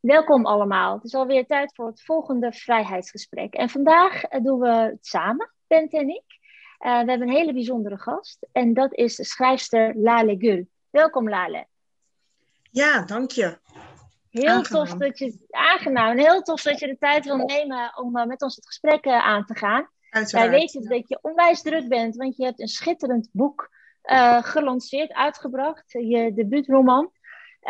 Welkom allemaal. Het is alweer tijd voor het volgende vrijheidsgesprek. En vandaag eh, doen we het samen, Bent en ik. Uh, we hebben een hele bijzondere gast en dat is de schrijfster Lale Gül. Welkom Lale. Ja, dank je. Heel tof dat je, aangenaam, heel tof dat je de tijd wil nemen om uh, met ons het gesprek uh, aan te gaan. Wij weten ja. dat je onwijs druk bent, want je hebt een schitterend boek gelanceerd, uitgebracht. Je debuutroman.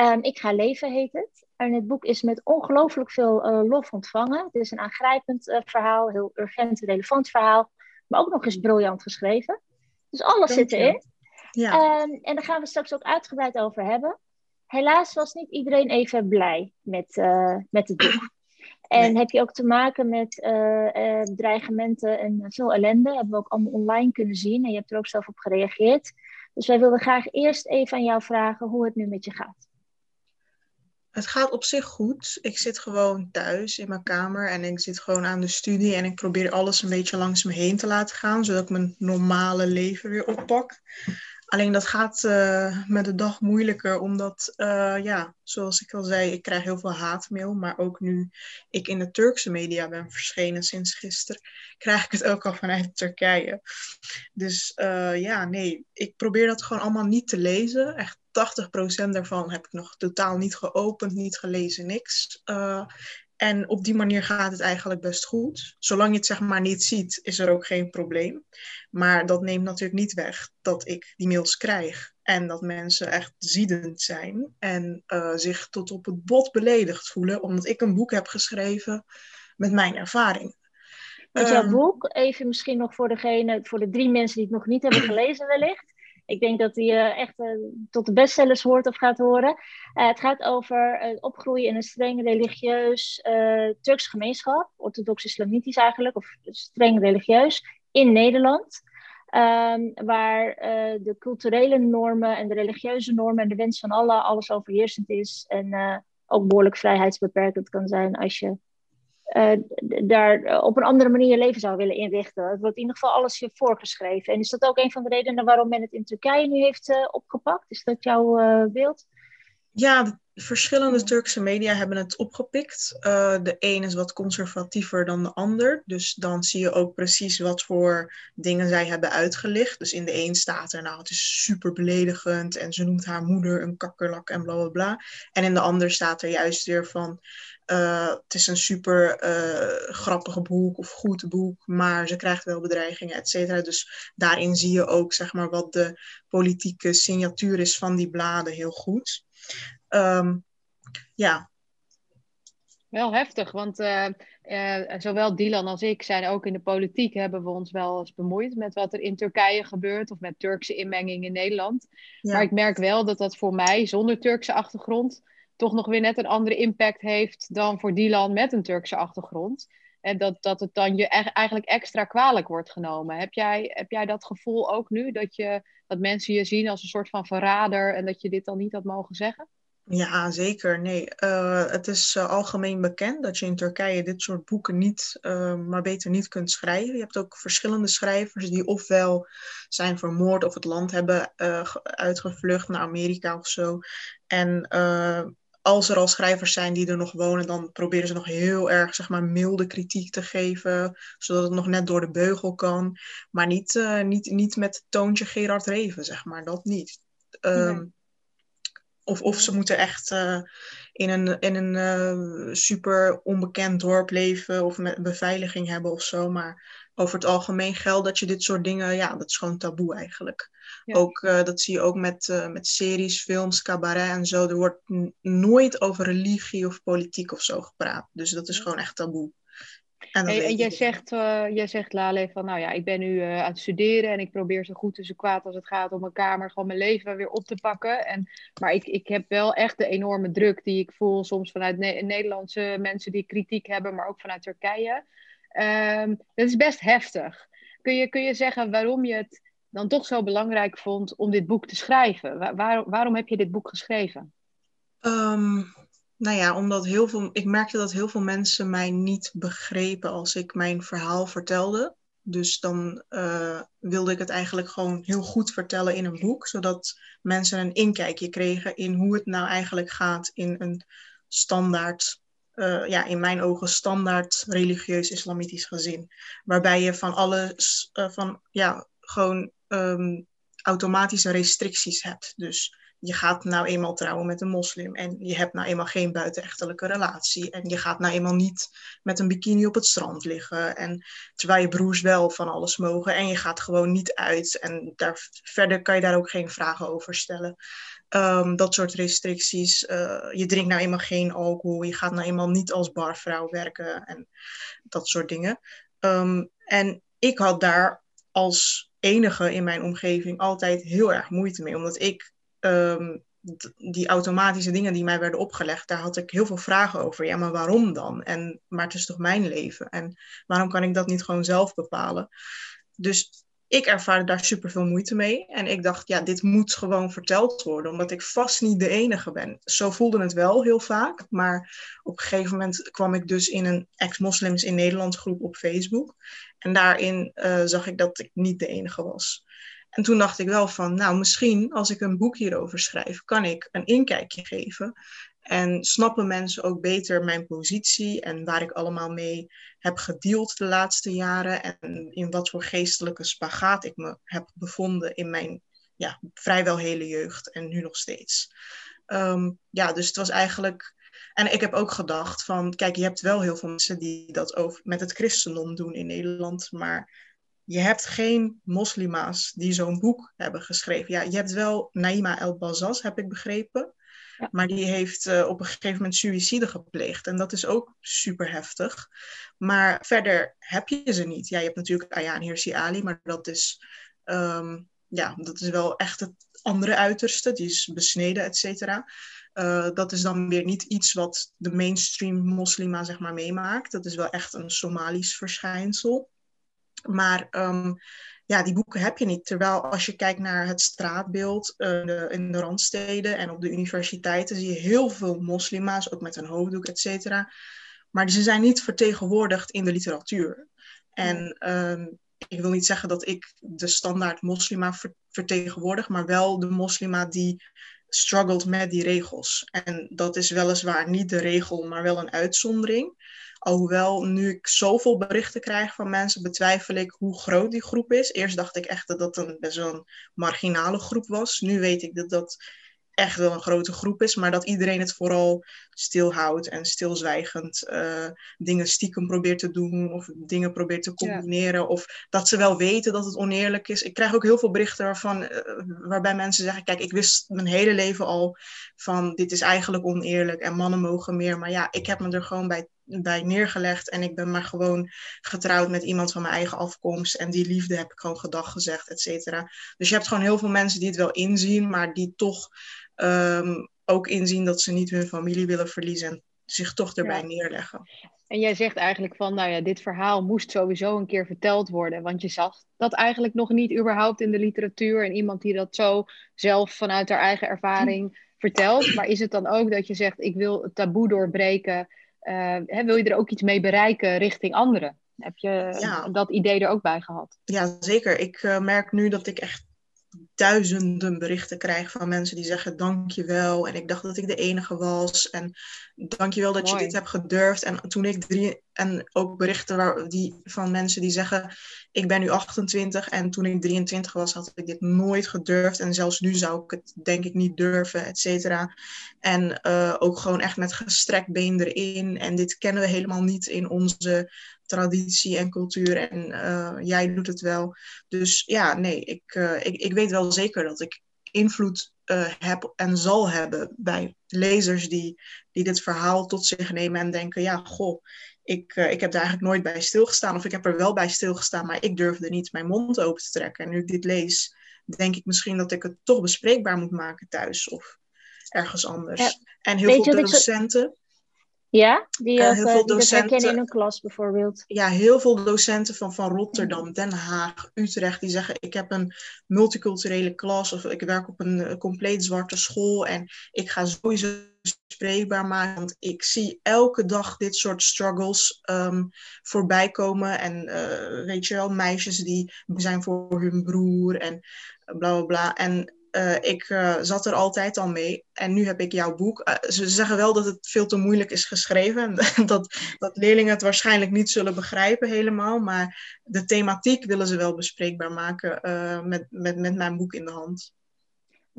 Um, ik ga leven heet het. En het boek is met ongelooflijk veel uh, lof ontvangen. Het is een aangrijpend uh, verhaal, heel urgent, relevant verhaal. Maar ook nog eens briljant geschreven. Dus alles Dank zit erin. Ja. Um, en daar gaan we straks ook uitgebreid over hebben. Helaas was niet iedereen even blij met, uh, met het boek. En nee. heb je ook te maken met dreigementen en veel ellende. Hebben we ook allemaal online kunnen zien. En je hebt er ook zelf op gereageerd. Dus wij wilden graag eerst even aan jou vragen hoe het nu met je gaat. Het gaat op zich goed. Ik zit gewoon thuis in mijn kamer en ik zit gewoon aan de studie. En ik probeer alles een beetje langs me heen te laten gaan, zodat ik mijn normale leven weer oppak. Alleen dat gaat uh, met de dag moeilijker, omdat, uh, ja, zoals ik al zei, ik krijg heel veel haatmail. Maar ook nu ik in de Turkse media ben verschenen sinds gisteren, krijg ik het ook al vanuit Turkije. Dus uh, ja, nee, ik probeer dat gewoon allemaal niet te lezen. Echt 80% daarvan heb ik nog totaal niet geopend, niet gelezen, niks. En op die manier gaat het eigenlijk best goed. Zolang je het zeg maar niet ziet, is er ook geen probleem. Maar dat neemt natuurlijk niet weg dat ik die mails krijg. En dat mensen echt ziedend zijn en uh, zich tot op het bot beledigd voelen. Omdat ik een boek heb geschreven met mijn ervaring. Met jouw um, boek, even misschien nog voor degene, voor de drie mensen die het nog niet hebben gelezen wellicht. Ik denk dat die uh, echt uh, tot de bestsellers hoort of gaat horen. Uh, het gaat over het opgroeien in een streng religieus Turks gemeenschap, orthodox-islamitisch eigenlijk, of streng religieus, in Nederland. Um, waar de culturele normen en de religieuze normen en de wens van Allah alles overheersend is. En ook behoorlijk vrijheidsbeperkend kan zijn als je uh, daar op een andere manier leven zou willen inrichten. Het wordt in ieder geval alles je voorgeschreven. En is dat ook een van de redenen waarom men het in Turkije nu heeft uh, opgepakt? Is dat jouw beeld? Ja, verschillende Turkse media hebben het opgepikt. de een is wat conservatiever dan de ander. Dus dan zie je ook precies wat voor dingen zij hebben uitgelicht. Dus in de een staat er, nou, het is super beledigend en ze noemt haar moeder een kakkerlak en bla bla bla. En in de ander staat er juist weer van, uh, het is een super uh, grappig boek of goed boek, maar ze krijgt wel bedreigingen, et cetera. Dus daarin zie je ook zeg maar, wat de politieke signatuur is van die bladen heel goed. Um, ja. Wel heftig, want uh, zowel Dylan als ik zijn ook in de politiek, hebben we ons wel eens bemoeid met wat er in Turkije gebeurt of met Turkse inmenging in Nederland. Ja. Maar ik merk wel dat dat voor mij zonder Turkse achtergrond toch nog weer net een andere impact heeft dan voor Dylan met een Turkse achtergrond. En dat, dat het dan je eigenlijk extra kwalijk wordt genomen. Heb jij, heb jij dat gevoel ook nu? Dat, je, dat mensen je zien als een soort van verrader en dat je dit dan niet had mogen zeggen? Ja, zeker. Nee, uh, het is uh, algemeen bekend dat je in Turkije dit soort boeken niet, uh, maar beter niet kunt schrijven. Je hebt ook verschillende schrijvers die ofwel zijn vermoord of het land hebben uitgevlucht naar Amerika of zo. En als er al schrijvers zijn die er nog wonen, dan proberen ze nog heel erg zeg maar, milde kritiek te geven, zodat het nog net door de beugel kan. Maar niet, uh, niet, niet met toontje Gerard Reven, zeg maar, dat niet. Um, nee. of, of ze moeten echt uh, in een, in een uh, super onbekend dorp leven of met beveiliging hebben of zo. Maar over het algemeen geldt dat je dit soort dingen, ja, dat is gewoon taboe eigenlijk. Ja. Ook, uh, dat zie je ook met, uh, met series, films, cabaret en zo. Er wordt nooit over religie of politiek of zo gepraat. Dus dat is gewoon echt taboe. En, hey, en jij, zegt, uh, jij zegt, Lale, van nou ja, ik ben nu aan het studeren en ik probeer zo goed en zo kwaad als het gaat om mijn kamer gewoon mijn leven weer op te pakken. En, maar ik, ik heb wel echt de enorme druk die ik voel soms vanuit ne Nederlandse mensen die kritiek hebben, maar ook vanuit Turkije. Um, dat is best heftig. Kun je, kun je zeggen waarom je het dan toch zo belangrijk vond om dit boek te schrijven? Waar, waar, waarom heb je dit boek geschreven? Um, nou ja, omdat heel veel, ik merkte dat heel veel mensen mij niet begrepen als ik mijn verhaal vertelde. Dus dan uh, wilde ik het eigenlijk gewoon heel goed vertellen in een boek, zodat mensen een inkijkje kregen in hoe het nou eigenlijk gaat in een standaard, uh, ja, in mijn ogen standaard religieus-islamitisch gezin. Waarbij je van alles, uh, van ja, gewoon um, automatische restricties hebt. Dus je gaat nou eenmaal trouwen met een moslim en je hebt nou eenmaal geen buitenechtelijke relatie en je gaat nou eenmaal niet met een bikini op het strand liggen en terwijl je broers wel van alles mogen en je gaat gewoon niet uit en daar, verder kan je daar ook geen vragen over stellen. Um, dat soort restricties. Uh, je drinkt nou eenmaal geen alcohol, je gaat nou eenmaal niet als barvrouw werken en dat soort dingen. Um, en ik had daar als enige in mijn omgeving altijd heel erg moeite mee, omdat ik um, die automatische dingen die mij werden opgelegd, daar had ik heel veel vragen over. Ja, maar waarom dan? En, maar het is toch mijn leven? En waarom kan ik dat niet gewoon zelf bepalen? Dus ik ervaarde daar super veel moeite mee. En ik dacht, ja, dit moet gewoon verteld worden, omdat ik vast niet de enige ben. Zo voelde het wel heel vaak. Maar op een gegeven moment kwam ik dus in een ex-moslims in Nederland groep op Facebook. En daarin uh, zag ik dat ik niet de enige was. En toen dacht ik wel van, nou misschien als ik een boek hierover schrijf, kan ik een inkijkje geven. En snappen mensen ook beter mijn positie en waar ik allemaal mee heb gedeeld de laatste jaren. En in wat voor geestelijke spagaat ik me heb bevonden in mijn ja, vrijwel hele jeugd en nu nog steeds. Ehm, ja, dus het was eigenlijk. En ik heb ook gedacht van, kijk, je hebt wel heel veel mensen die dat over, met het christendom doen in Nederland, maar je hebt geen moslima's die zo'n boek hebben geschreven. Ja, je hebt wel Naima El Bazaz, heb ik begrepen. Maar die heeft uh, op een gegeven moment suïcide gepleegd. En dat is ook super heftig. Maar verder heb je ze niet. Ja, je hebt natuurlijk Ayaan Hirsi Ali, maar dat is, um, ja, dat is wel echt het andere uiterste. Die is besneden, et cetera. Uh, dat is dan weer niet iets wat de mainstream moslima zeg maar meemaakt. Dat is wel echt een Somalisch verschijnsel. Maar um, ja, die boeken heb je niet. Terwijl als je kijkt naar het straatbeeld uh, in de randsteden en op de universiteiten, zie je heel veel moslima's, ook met een hoofddoek, et cetera. Maar ze zijn niet vertegenwoordigd in de literatuur. En um, ik wil niet zeggen dat ik de standaard moslima ver vertegenwoordig, maar wel de moslima die struggelt met die regels. En dat is weliswaar niet de regel, maar wel een uitzondering. Alhoewel, nu ik zoveel berichten krijg van mensen, betwijfel ik hoe groot die groep is. Eerst dacht ik echt dat dat een best wel een marginale groep was. Nu weet ik dat dat echt wel een grote groep is, maar dat iedereen het vooral stilhoudt en stilzwijgend uh, dingen stiekem probeert te doen of dingen probeert te combineren of dat ze wel weten dat het oneerlijk is. Ik krijg ook heel veel berichten waarvan, uh, waarbij mensen zeggen, kijk, ik wist mijn hele leven al van dit is eigenlijk oneerlijk en mannen mogen meer, maar ja, ik heb me er gewoon bij bij neergelegd. En ik ben maar gewoon getrouwd met iemand van mijn eigen afkomst. En die liefde heb ik gewoon gedag gezegd, et cetera. Dus je hebt gewoon heel veel mensen die het wel inzien, maar die toch um, ook inzien dat ze niet hun familie willen verliezen. En zich toch erbij neerleggen. En jij zegt eigenlijk van, nou ja, dit verhaal moest sowieso een keer verteld worden. Want je zag dat eigenlijk nog niet überhaupt in de literatuur. En iemand die dat zo zelf vanuit haar eigen ervaring vertelt. Maar is het dan ook dat je zegt, ik wil het taboe doorbreken hè, wil je er ook iets mee bereiken richting anderen? Heb je dat idee er ook bij gehad? Ja, zeker. Ik uh, merk nu dat ik echt duizenden berichten krijg van mensen die zeggen dankjewel. En ik dacht dat ik de enige was. En dankjewel dat Mooi. je dit hebt gedurfd. En toen ik drie, en ook berichten waar, die, van mensen die zeggen, ik ben nu 28 en toen ik 23 was had ik dit nooit gedurfd. En zelfs nu zou ik het denk ik niet durven, et cetera. En uh, ook gewoon echt met gestrekt been erin. En dit kennen we helemaal niet in onze traditie en cultuur en uh, jij doet het wel. Dus ja, nee, ik, uh, ik, ik weet wel zeker dat ik invloed uh, heb en zal hebben bij lezers die, die dit verhaal tot zich nemen en denken, ja, goh, ik, ik heb daar eigenlijk nooit bij stilgestaan of ik heb er wel bij stilgestaan, maar ik durfde niet mijn mond open te trekken. En nu ik dit lees, denk ik misschien dat ik het toch bespreekbaar moet maken thuis of ergens anders. Ja, en heel veel docenten. Ja, die, uh, heel veel docenten, in een klas bijvoorbeeld. Ja, heel veel docenten van, van Rotterdam, Den Haag, Utrecht, die zeggen ik heb een multiculturele klas of ik werk op een uh, compleet zwarte school en ik ga sowieso spreekbaar maken, want ik zie elke dag dit soort struggles um, voorbij komen en uh, weet je wel, meisjes die zijn voor hun broer en bla bla bla. En uh, ik zat er altijd al mee en nu heb ik jouw boek. ze zeggen wel dat het veel te moeilijk is geschreven en dat, dat leerlingen het waarschijnlijk niet zullen begrijpen helemaal, maar de thematiek willen ze wel bespreekbaar maken met, met, met mijn boek in de hand.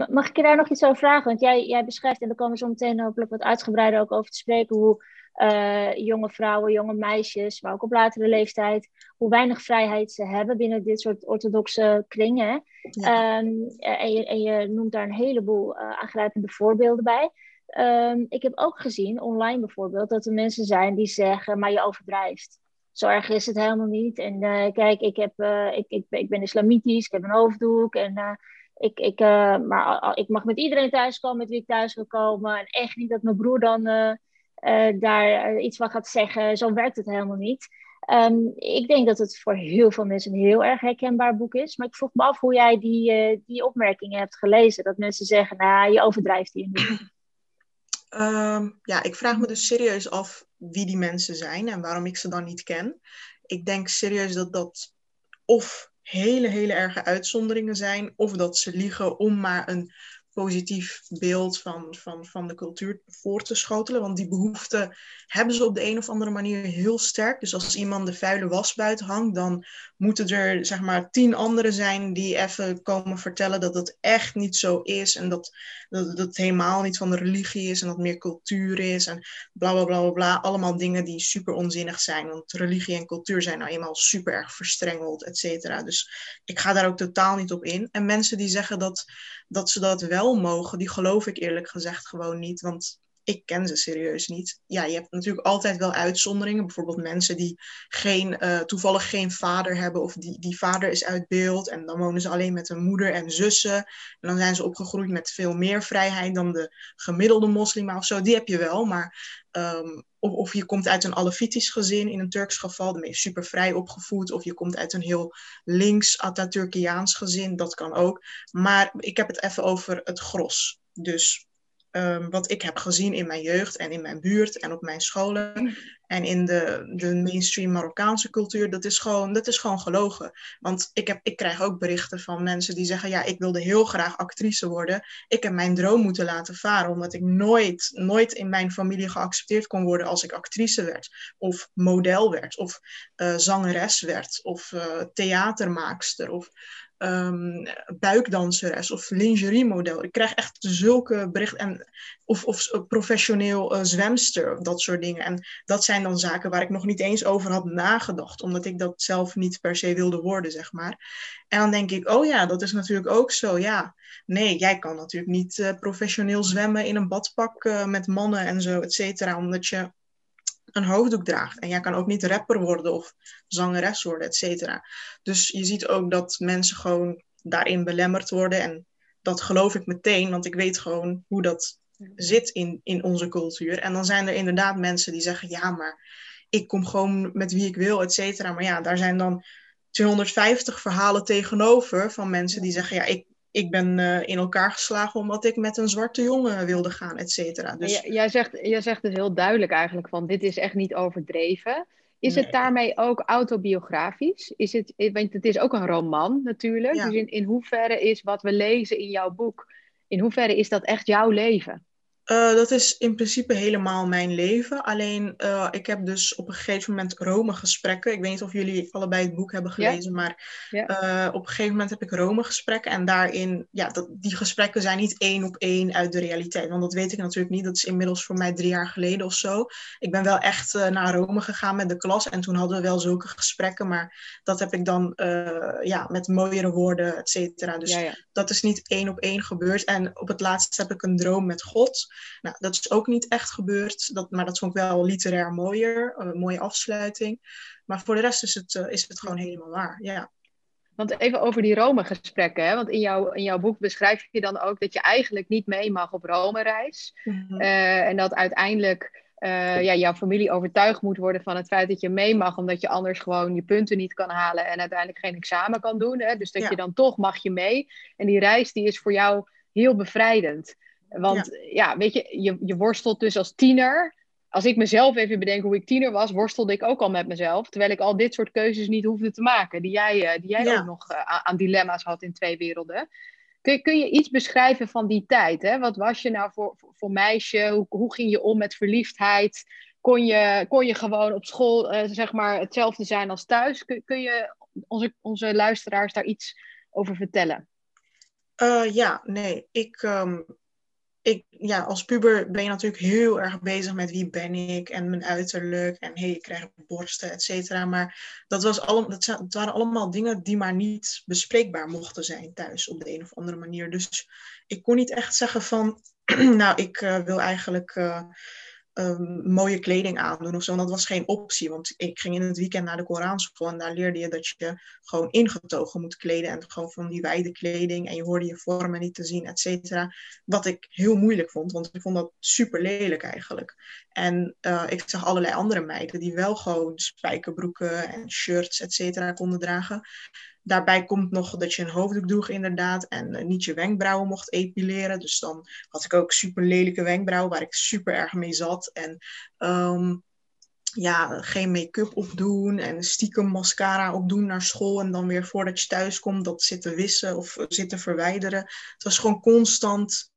Mag ik je daar nog iets over vragen? Want jij, jij beschrijft, en daar komen we zo meteen hopelijk wat uitgebreider ook over te spreken, hoe uh, jonge vrouwen, jonge meisjes, maar ook op latere leeftijd, hoe weinig vrijheid ze hebben binnen dit soort orthodoxe kringen. Ehm, en, je, en, je, noemt daar een heleboel uh, aangrijpende voorbeelden bij. Um, ik heb ook gezien, online bijvoorbeeld, dat er mensen zijn die zeggen, maar je overdrijft. Zo erg is het helemaal niet. En uh, kijk, ik, heb, ik, ik, ik ben islamitisch, ik heb een hoofddoek en ik, ik, maar ik mag met iedereen thuiskomen met wie ik thuis wil komen. En echt niet dat mijn broer dan daar iets van gaat zeggen. Zo werkt het helemaal niet. Um, ik denk dat het voor heel veel mensen een heel erg herkenbaar boek is. Maar ik vroeg me af hoe jij die, uh, die opmerkingen hebt gelezen. Dat mensen zeggen, nou, je overdrijft hier niet. Um, ja, ik vraag me dus serieus af wie die mensen zijn en waarom ik ze dan niet ken. Ik denk serieus dat dat of hele, hele erge uitzonderingen zijn, of dat ze liegen om maar een positief beeld van, van, van de cultuur voor te schotelen. Want die behoefte hebben ze op de een of andere manier heel sterk. Dus als iemand de vuile was buiten hangt, dan moeten er zeg maar tien anderen zijn die even komen vertellen dat het echt niet zo is. En dat, dat, het helemaal niet van de religie is en dat meer cultuur is. En bla bla bla bla. Allemaal dingen die super onzinnig zijn. Want religie en cultuur zijn nou eenmaal super erg verstrengeld, et cetera. Dus ik ga daar ook totaal niet op in. En mensen die zeggen dat, dat ze dat wel mogen, die geloof ik eerlijk gezegd gewoon niet. Want ik ken ze serieus niet. Ja, je hebt natuurlijk altijd wel uitzonderingen. Bijvoorbeeld mensen die geen, uh, toevallig geen vader hebben of die, die vader is uit beeld. En dan wonen ze alleen met een moeder en zussen. En dan zijn ze opgegroeid met veel meer vrijheid dan de gemiddelde moslima of zo. Die heb je wel, maar um, of, of, je komt uit een Alevitisch gezin in een Turks geval, dan ben je super vrij opgevoed. Of je komt uit een heel links Atatürkiaans gezin, dat kan ook. Maar ik heb het even over het gros. Dus um, wat ik heb gezien in mijn jeugd en in mijn buurt en op mijn scholen en in de, de mainstream Marokkaanse cultuur, dat is, gewoon, dat is gewoon gelogen. Want ik, heb, ik krijg ook berichten van mensen die zeggen, ja, ik wilde heel graag actrice worden. Ik heb mijn droom moeten laten varen, omdat ik nooit, nooit in mijn familie geaccepteerd kon worden als ik actrice werd, of model werd, of uh, zangeres werd, of uh, theatermaakster, of um, buikdanseres of lingeriemodel. Ik krijg echt zulke berichten. En, of, of professioneel uh, zwemster, dat soort dingen. En dat zijn dan zaken waar ik nog niet eens over had nagedacht, omdat ik dat zelf niet per se wilde worden, zeg maar. En dan denk ik, oh ja, dat is natuurlijk ook zo. Ja, nee, jij kan natuurlijk niet uh, professioneel zwemmen in een badpak uh, met mannen en zo, et cetera, omdat je een hoofddoek draagt. En jij kan ook niet rapper worden of zangeres worden, et cetera. Dus je ziet ook dat mensen gewoon daarin belemmerd worden. En dat geloof ik meteen, want ik weet gewoon hoe dat zit in, in onze cultuur. En dan zijn er inderdaad mensen die zeggen, ja, maar ik kom gewoon met wie ik wil, et cetera. Maar ja, daar zijn dan 250 verhalen tegenover van mensen die zeggen, ja, ik ik ben uh, in elkaar geslagen omdat ik met een zwarte jongen wilde gaan, et cetera. Dus... jij, zegt, jij zegt dus heel duidelijk eigenlijk van dit is echt niet overdreven. Is het daarmee ook autobiografisch? Is het, want het is ook een roman natuurlijk. Dus in, in hoeverre is wat we lezen in jouw boek, in hoeverre is dat echt jouw leven? Uh, dat is in principe helemaal mijn leven. Alleen uh, ik heb dus op een gegeven moment Rome-gesprekken. Ik weet niet of jullie allebei het boek hebben gelezen, maar uh, op een gegeven moment heb ik Rome-gesprekken. En daarin, ja, dat, die gesprekken zijn niet één op één uit de realiteit. Want dat weet ik natuurlijk niet. Dat is inmiddels voor mij drie jaar geleden of zo. Ik ben wel echt naar Rome gegaan met de klas. En toen hadden we wel zulke gesprekken. Maar dat heb ik dan ja, met mooiere woorden, et cetera. Dus ja, ja. Dat is niet één op één gebeurd. En op het laatst heb ik een droom met God. Nou, dat is ook niet echt gebeurd, dat, maar dat vond ik wel literair mooier, een mooie afsluiting. Maar voor de rest is het, uh, is het gewoon helemaal waar, ja. Want even over die Rome-gesprekken, hè? want in, jou, in jouw boek beschrijf je dan ook dat je eigenlijk niet mee mag op Rome-reis. Mm -hmm. uh, en dat uiteindelijk uh, ja, jouw familie overtuigd moet worden van het feit dat je mee mag, omdat je anders gewoon je punten niet kan halen en uiteindelijk geen examen kan doen. Hè? Dus dat ja. je dan toch mag je mee. En die reis die is voor jou heel bevrijdend. Want ja, weet je, je, je worstelt dus als tiener. Als ik mezelf even bedenk hoe ik tiener was, worstelde ik ook al met mezelf. Terwijl ik al dit soort keuzes niet hoefde te maken. Die jij, uh, die jij ja. ook nog uh, aan dilemma's had in twee werelden. Kun, kun je iets beschrijven van die tijd? Hè? Wat was je nou voor, voor, meisje? Hoe, hoe ging je om met verliefdheid? Kon je, kon je gewoon op school uh, zeg maar hetzelfde zijn als thuis? Kun, kun je onze, onze luisteraars daar iets over vertellen? Uh, ja, nee. Ik, um, ik, ja, als puber ben je natuurlijk heel erg bezig met wie ben ik en mijn uiterlijk en hey, ik krijg borsten, et cetera. Maar dat, was allemaal, dat, waren allemaal dingen die maar niet bespreekbaar mochten zijn thuis op de een of andere manier. Dus ik kon niet echt zeggen van, nou, ik uh, wil eigenlijk... Uh, um, mooie kleding aandoen of zo. dat was geen optie, want ik ging in het weekend naar de Koranschool en daar leerde je dat je gewoon ingetogen moet kleden en gewoon van die wijde kleding en je hoorde je vormen niet te zien, et cetera. Wat ik heel moeilijk vond, want ik vond dat super lelijk eigenlijk. En uh, ik zag allerlei andere meiden die wel gewoon spijkerbroeken en shirts, et cetera, konden dragen. Daarbij komt nog dat je een hoofddoek droeg inderdaad en uh, niet je wenkbrauwen mocht epileren. Dus dan had ik ook super lelijke wenkbrauwen waar ik super erg mee zat. En um, ja, geen make-up opdoen en stiekem mascara opdoen naar school. En dan weer voordat je thuis komt dat zitten wissen of zitten verwijderen. Het was gewoon constant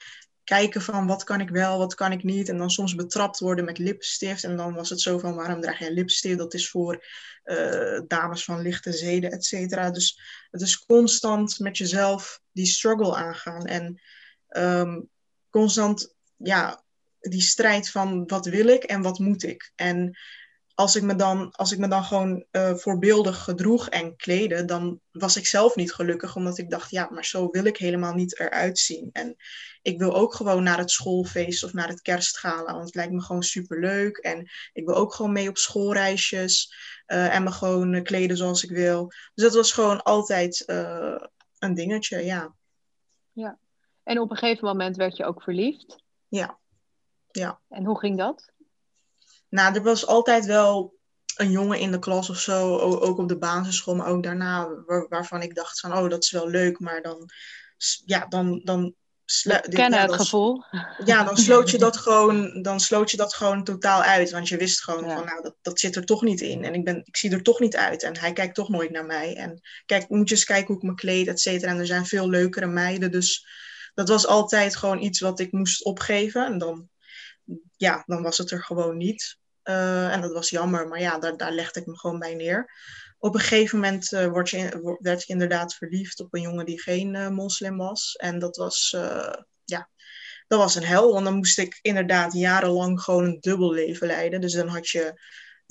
kijken van wat kan ik wel, wat kan ik niet. En dan soms betrapt worden met lipstift. En dan was het zo van waarom draag jij lipstift? Dat is voor uh, dames van lichte zeden, et cetera. Dus het is constant met jezelf die struggle aangaan. En um, constant, ja, die strijd van wat wil ik en wat moet ik. En als ik me dan, als ik me dan gewoon uh, voorbeeldig gedroeg en kleden, dan was ik zelf niet gelukkig, omdat ik dacht, ja, maar zo wil ik helemaal niet eruit zien. En ik wil ook gewoon naar het schoolfeest of naar het kerstgala, want het lijkt me gewoon super leuk. En ik wil ook gewoon mee op schoolreisjes uh, en me gewoon kleden zoals ik wil. Dus dat was gewoon altijd uh, een dingetje, ja. Ja, en op een gegeven moment werd je ook verliefd? Ja. ja. En hoe ging dat? Nou, er was altijd wel een jongen in de klas of zo, ook op de basisschool, maar ook daarna, waarvan ik dacht van, oh, dat is wel leuk, maar dan, ja, dan, dan kennen het gevoel. Ja, dan sloot je dat gewoon, dan sloot je dat gewoon totaal uit. Want je wist gewoon van, nou, dat, dat zit er toch niet in. En ik, ben, ik zie er toch niet uit. En hij kijkt toch nooit naar mij. En kijk, moet je eens kijken hoe ik me kleed, et cetera. En er zijn veel leukere meiden. Dus dat was altijd gewoon iets wat ik moest opgeven. En dan, ja, dan was het er gewoon niet. Uh, en dat was jammer, maar ja, daar, daar legde ik me gewoon bij neer. Op een gegeven moment uh, word je, werd je inderdaad verliefd op een jongen die geen uh, moslim was. En dat was, ja, dat was een hel, want dan moest ik inderdaad jarenlang gewoon een dubbel leven leiden. Dus dan had je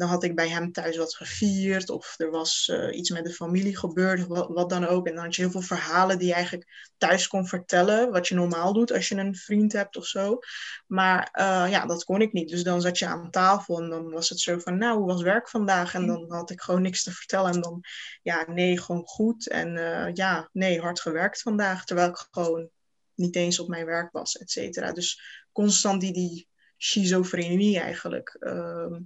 dan had ik bij hem thuis wat gevierd. Of er was uh, iets met de familie gebeurd. Wat, wat, dan ook. En dan had je heel veel verhalen die je eigenlijk thuis kon vertellen. Wat je normaal doet als je een vriend hebt of zo. Maar uh, ja, dat kon ik niet. Dus dan zat je aan tafel. En dan was het zo van, nou, hoe was werk vandaag? En dan had ik gewoon niks te vertellen. En dan, ja, nee, gewoon goed. En uh, ja, nee, hard gewerkt vandaag. Terwijl ik gewoon niet eens op mijn werk was, et cetera. Dus constant die, die schizofrenie eigenlijk. Uh,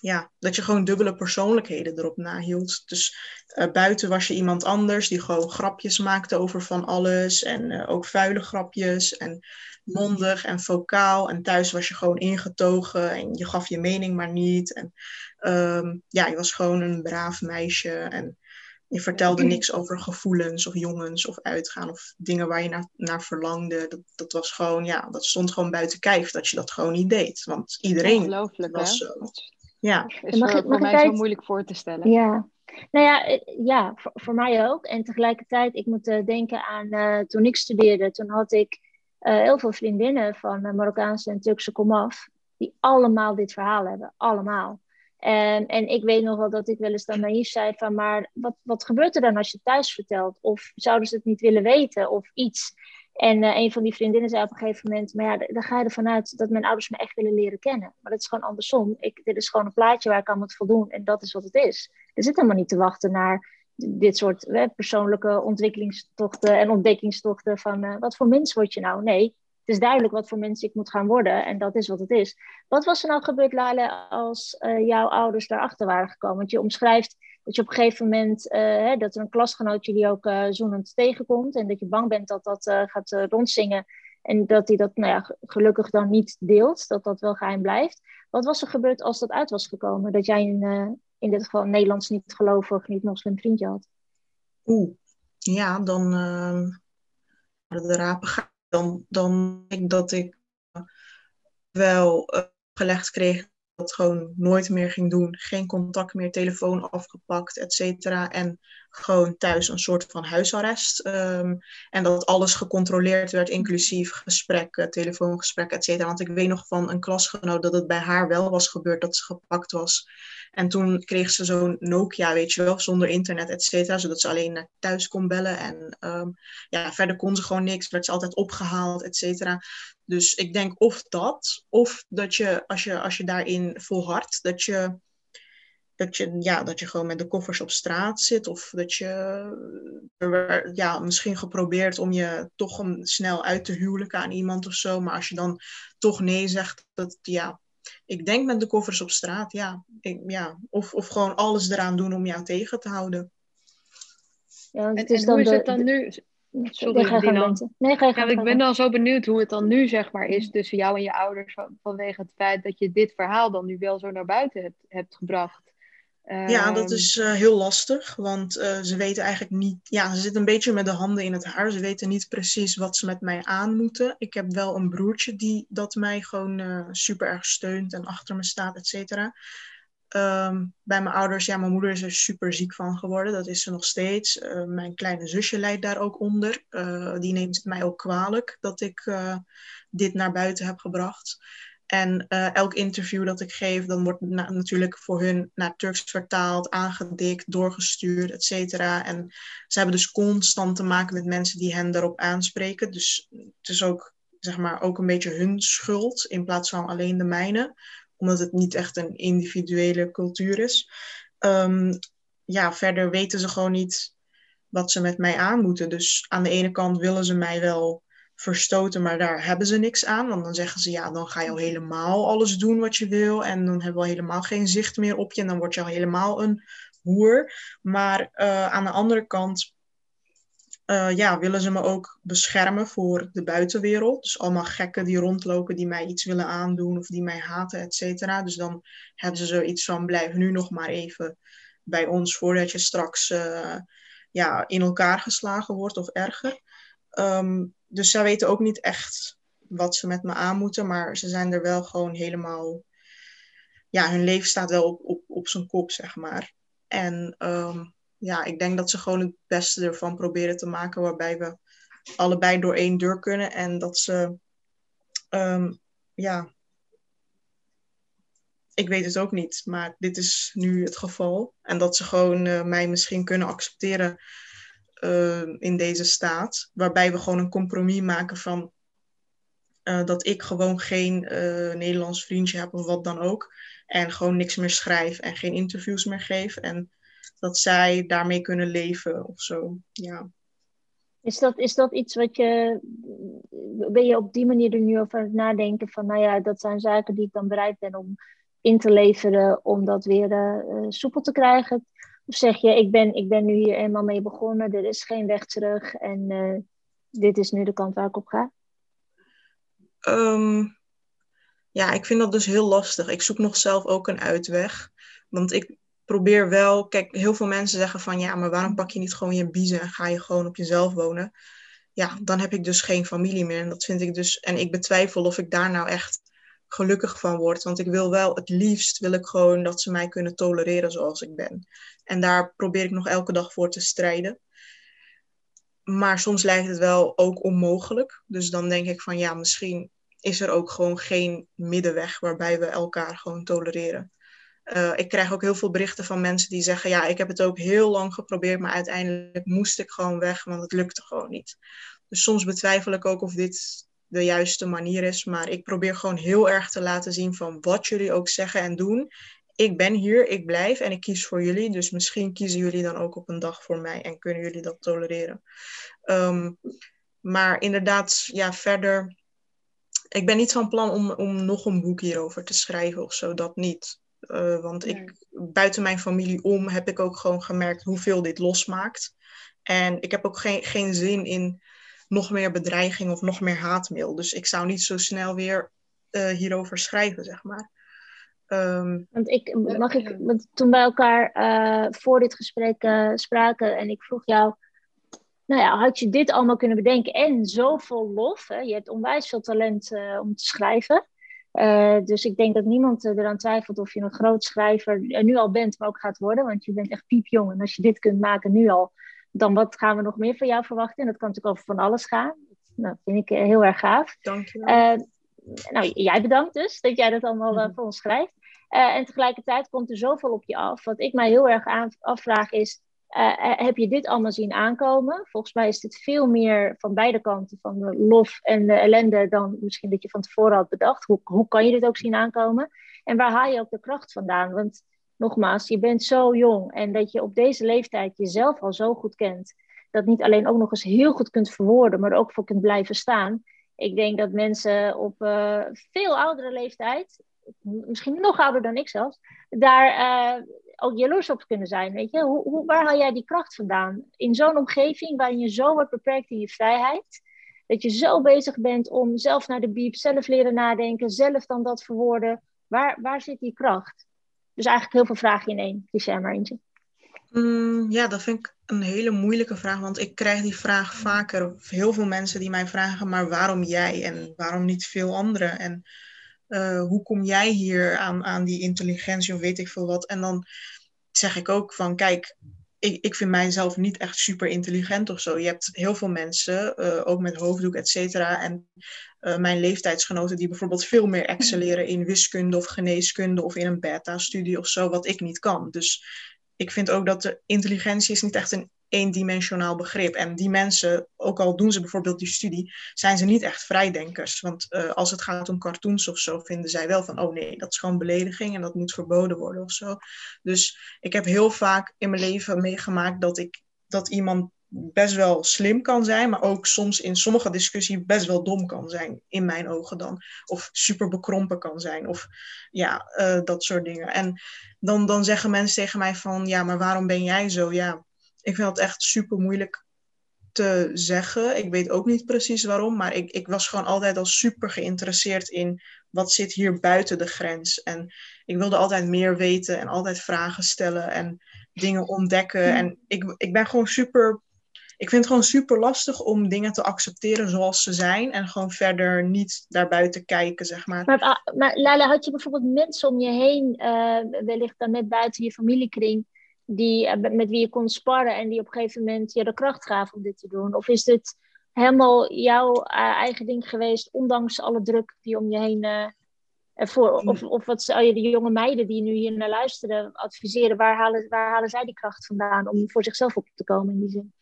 ja, dat je gewoon dubbele persoonlijkheden erop nahield. Dus uh, buiten was je iemand anders die gewoon grapjes maakte over van alles. En uh, ook vuile grapjes en mondig en vocaal. En thuis was je gewoon ingetogen en je gaf je mening maar niet. En um, ja, je was gewoon een braaf meisje. En je vertelde niks over gevoelens of jongens of uitgaan of dingen waar je naar, naar verlangde. Dat, dat was gewoon, ja, dat stond gewoon buiten kijf dat je dat gewoon niet deed. Want iedereen was zo. Ja. Is mag voor, ik, voor mij zo moeilijk voor te stellen. Ja, nou ja, eh, ja voor, voor mij ook. En tegelijkertijd, ik moet uh, denken aan uh, toen ik studeerde. Toen had ik uh, heel veel vriendinnen van Marokkaanse en Turkse komaf. Die allemaal dit verhaal hebben. Allemaal. En, en ik weet nog wel dat ik wel eens dan naïef zei van... Maar wat, wat gebeurt er dan als je het thuis vertelt? Of zouden ze het niet willen weten? Of iets. En uh, een van die vriendinnen zei op een gegeven moment: Maar ja, dan ga je ervan uit dat mijn ouders me echt willen leren kennen. Maar dat is gewoon andersom. Ik, dit is gewoon een plaatje waar ik aan moet voldoen en dat is wat het is. Er zit helemaal niet te wachten naar dit soort hè, persoonlijke ontwikkelingstochten en ontdekkingstochten van uh, wat voor mens word je nou? Nee, het is duidelijk wat voor mens ik moet gaan worden en dat is wat het is. Wat was er nou gebeurd, Lale, als uh, jouw ouders daarachter waren gekomen? Want je omschrijft dat je op een gegeven moment, uh, hè, dat er een klasgenootje die ook uh, zoenend tegenkomt en dat je bang bent dat dat uh, gaat rondzingen en dat hij dat nou ja, gelukkig dan niet deelt, dat dat wel geheim blijft. Wat was er gebeurd als dat uit was gekomen? Dat jij een, in dit geval Nederlands niet gelovig, niet moslim vriendje had? Oeh, ja, dan, ehm, de rapen dan, dan denk ik dat ik wel uh, gelegd kreeg dat gewoon nooit meer ging doen. Geen contact meer, telefoon afgepakt, et cetera. En gewoon thuis een soort van huisarrest. Ehm, en dat alles gecontroleerd werd, inclusief gesprekken, telefoongesprekken, et cetera. Want ik weet nog van een klasgenoot dat het bij haar wel was gebeurd dat ze gepakt was. En toen kreeg ze zo'n Nokia, weet je wel, zonder internet, et cetera. Zodat ze alleen naar thuis kon bellen. En um, ja, verder kon ze gewoon niks. Werd ze altijd opgehaald, et cetera. Dus ik denk of dat, of dat je, als je, als je daarin volhardt, dat je, dat je, ja, dat je gewoon met de koffers op straat zit. Of dat je ja, misschien geprobeerd om je toch om snel uit te huwelijken aan iemand of zo. Maar als je dan toch nee zegt, dat ja, ik denk met de koffers op straat, ja. Ik, ja. Of, of gewoon alles eraan doen om jou tegen te houden. Ja, en, en hoe is het dan nu? Sorry, ga. Nee, ga je ja, ik ben dan zo benieuwd hoe het dan nu zeg maar is tussen jou en je ouders vanwege het feit dat je dit verhaal dan nu wel zo naar buiten hebt, hebt gebracht. Ja, dat ehm, is uh, heel lastig, want uh, ze weten eigenlijk niet, ja, ze zitten een beetje met de handen in het haar. Ze weten niet precies wat ze met mij aan moeten. Ik heb wel een broertje die dat mij gewoon uh, super erg steunt en achter me staat, et cetera. Um, bij mijn ouders, ja, mijn moeder is er super ziek van geworden. Dat is ze nog steeds. Mijn kleine zusje leidt daar ook onder. Die neemt het mij ook kwalijk dat ik dit naar buiten heb gebracht. En elk interview dat ik geef, dan wordt na natuurlijk voor hun naar Turks vertaald, aangedikt, doorgestuurd, et cetera. En ze hebben dus constant te maken met mensen die hen daarop aanspreken. Dus het is ook, zeg maar, ook een beetje hun schuld in plaats van alleen de mijne omdat het niet echt een individuele cultuur is. Um, ja, verder weten ze gewoon niet wat ze met mij aan moeten. Dus aan de ene kant willen ze mij wel verstoten, maar daar hebben ze niks aan. Want dan zeggen ze, ja, dan ga je al helemaal alles doen wat je wil. En dan hebben we al helemaal geen zicht meer op je. En dan word je al helemaal een hoer. Maar uh, aan de andere kant uh, ja, willen ze me ook beschermen voor de buitenwereld. Dus allemaal gekken die rondlopen, die mij iets willen aandoen of die mij haten, et cetera. Dus dan hebben ze zoiets van, blijf nu nog maar even bij ons voordat je straks uh, ja, in elkaar geslagen wordt of erger. Um, dus zij weten ook niet echt wat ze met me aan moeten, maar ze zijn er wel gewoon helemaal... Ja, hun leven staat wel op, op, op zijn kop, zeg maar. En um, ja, ik denk dat ze gewoon het beste ervan proberen te maken, waarbij we allebei door één deur kunnen en dat ze, um, ja, ik weet het ook niet, maar dit is nu het geval. En dat ze gewoon uh, mij misschien kunnen accepteren uh, in deze staat, waarbij we gewoon een compromis maken van uh, dat ik gewoon geen Nederlands vriendje heb of wat dan ook. En gewoon niks meer schrijf en geen interviews meer geef. En dat zij daarmee kunnen leven of zo. Ja. Is dat, is dat iets wat je. Ben je op die manier er nu over nadenken van, nou ja, dat zijn zaken die ik dan bereid ben om in te leveren, om dat weer uh, soepel te krijgen? Of zeg je, ik ben, ik ben nu hier eenmaal mee begonnen, er is geen weg terug en uh, dit is nu de kant waar ik op ga? Um, ja, ik vind dat dus heel lastig. Ik zoek nog zelf ook een uitweg. Want ik, probeer wel, kijk, heel veel mensen zeggen van ja, maar waarom pak je niet gewoon je biezen en ga je gewoon op jezelf wonen? Ja, dan heb ik dus geen familie meer. En dat vind ik dus, en ik betwijfel of ik daar nou echt gelukkig van word. Want ik wil wel, het liefst wil ik gewoon dat ze mij kunnen tolereren zoals ik ben. En daar probeer ik nog elke dag voor te strijden. Maar soms lijkt het wel ook onmogelijk. Dus dan denk ik van ja, misschien is er ook gewoon geen middenweg waarbij we elkaar gewoon tolereren. Uh, ik krijg ook heel veel berichten van mensen die zeggen: Ja, ik heb het ook heel lang geprobeerd, maar uiteindelijk moest ik gewoon weg, want het lukte gewoon niet. Dus soms betwijfel ik ook of dit de juiste manier is, maar ik probeer gewoon heel erg te laten zien van wat jullie ook zeggen en doen. Ik ben hier, ik blijf en ik kies voor jullie. Dus misschien kiezen jullie dan ook op een dag voor mij en kunnen jullie dat tolereren. Um, maar inderdaad, ja, verder. Ik ben niet van plan om, om nog een boek hierover te schrijven of zo, dat niet. Uh, want ik, buiten mijn familie om heb ik ook gewoon gemerkt hoeveel dit losmaakt. En ik heb ook geen, geen zin in nog meer bedreiging of nog meer haatmail. Dus ik zou niet zo snel weer uh, hierover schrijven, zeg maar. Um, want ik, mag ik, want toen wij elkaar uh, voor dit gesprek spraken en ik vroeg jou, nou ja, had je dit allemaal kunnen bedenken en zoveel lof. Hè? Je hebt onwijs veel talent om te schrijven. Dus ik denk dat niemand eraan twijfelt of je een groot schrijver nu al bent, maar ook gaat worden. Want je bent echt piepjong. En als je dit kunt maken nu al, dan wat gaan we nog meer van jou verwachten? En dat kan natuurlijk over van alles gaan. Nou, dat vind ik heel erg gaaf. Dank je wel. nou, jij bedankt dus dat jij dat allemaal mhm. voor ons schrijft. en tegelijkertijd komt er zoveel op je af. Wat ik mij heel erg afvraag is, uh, heb je dit allemaal zien aankomen? Volgens mij is dit veel meer van beide kanten, van de lof en de ellende, dan misschien dat je van tevoren had bedacht. Hoe, hoe kan je dit ook zien aankomen? En waar haal je ook de kracht vandaan? Want nogmaals, je bent zo jong en dat je op deze leeftijd jezelf al zo goed kent, dat niet alleen ook nog eens heel goed kunt verwoorden, maar ook voor kunt blijven staan. Ik denk dat mensen op uh, veel oudere leeftijd, misschien nog ouder dan ik zelfs, daar uh, ook jaloers op kunnen zijn. Weet je? Hoe, hoe, waar haal jij die kracht vandaan? In zo'n omgeving waarin je zo wordt beperkt in je vrijheid, dat je zo bezig bent om zelf naar de biep, zelf leren nadenken, zelf dan dat verwoorden. Waar, waar zit die kracht? Dus eigenlijk heel veel vragen in één. Kies jij maar eentje. Mm, ja, dat vind ik een hele moeilijke vraag, want ik krijg die vraag vaker. Heel veel mensen die mij vragen, maar waarom jij en waarom niet veel anderen? En uh, hoe kom jij hier aan, aan die intelligentie of weet ik veel wat? En dan zeg ik ook van, kijk, ik, ik vind mijzelf niet echt super intelligent of zo. Je hebt heel veel mensen, uh, ook met hoofddoek, et cetera. En uh, mijn leeftijdsgenoten die bijvoorbeeld veel meer excelleren in wiskunde of geneeskunde of in een beta-studie of zo, wat ik niet kan. Dus ik vind ook dat de intelligentie is niet echt een eendimensionaal begrip. En die mensen, ook al doen ze bijvoorbeeld die studie, zijn ze niet echt vrijdenkers. Want uh, als het gaat om cartoons of zo, vinden zij wel van, oh nee, dat is gewoon belediging en dat moet verboden worden of zo. Dus ik heb heel vaak in mijn leven meegemaakt dat ik dat iemand best wel slim kan zijn, maar ook soms in sommige discussies best wel dom kan zijn, in mijn ogen dan. Of super bekrompen kan zijn, of ja, uh, dat soort dingen. En dan, dan zeggen mensen tegen mij van, ja, maar waarom ben jij zo? Ja, ik vind het echt super moeilijk te zeggen. Ik weet ook niet precies waarom, maar ik, ik was gewoon altijd al super geïnteresseerd in wat zit hier buiten de grens. En ik wilde altijd meer weten en altijd vragen stellen en dingen ontdekken. En ik, ik ben gewoon super. Ik vind het gewoon super lastig om dingen te accepteren zoals ze zijn en gewoon verder niet daarbuiten kijken, zeg maar. Maar, maar Lala, had je bijvoorbeeld mensen om je heen, uh, wellicht dan net buiten je familiekring, die, eh, met wie je kon sparren en die op een gegeven moment je de kracht gaven om dit te doen? Of is dit helemaal jouw uh, eigen ding geweest, ondanks alle druk die om je heen uh, voor? Of, of wat zou je de jonge meiden die nu hier naar luisteren adviseren? Waar halen, waar halen zij die kracht vandaan om voor zichzelf op te komen in die zin?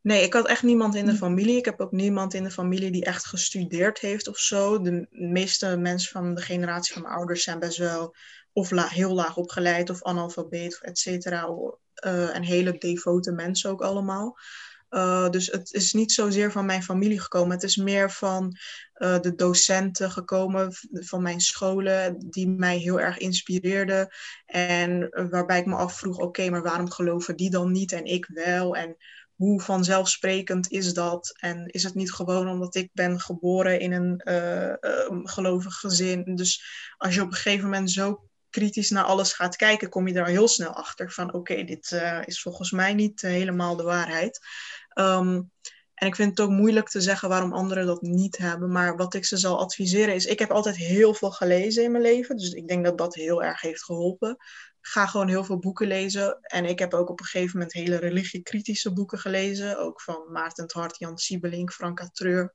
Nee, ik had echt niemand in de hm. familie. Ik heb ook niemand in de familie die echt gestudeerd heeft of zo. De meeste mensen van de generatie van mijn ouders zijn best wel of heel laag opgeleid of analfabeet et cetera. Uh, en hele devote mensen ook allemaal. Uh, dus het is niet zozeer van mijn familie gekomen. Het is meer van uh, de docenten gekomen van mijn scholen, die mij heel erg inspireerden. En waarbij ik me afvroeg: oké, maar waarom geloven die dan niet en ik wel? En hoe vanzelfsprekend is dat? En is het niet gewoon omdat ik ben geboren in een uh, gelovig gezin? Dus als je op een gegeven moment zo kritisch naar alles gaat kijken, kom je daar heel snel achter van oké, dit uh, is volgens mij niet uh, helemaal de waarheid. Um, en ik vind het ook moeilijk te zeggen waarom anderen dat niet hebben. Maar wat ik ze zal adviseren is, ik heb altijd heel veel gelezen in mijn leven. Dus ik denk dat dat heel erg heeft geholpen. Ga gewoon heel veel boeken lezen. En ik heb ook op een gegeven moment hele religiekritische boeken gelezen. Ook van Maarten Hart, Jan Siebelink, Franka Treur.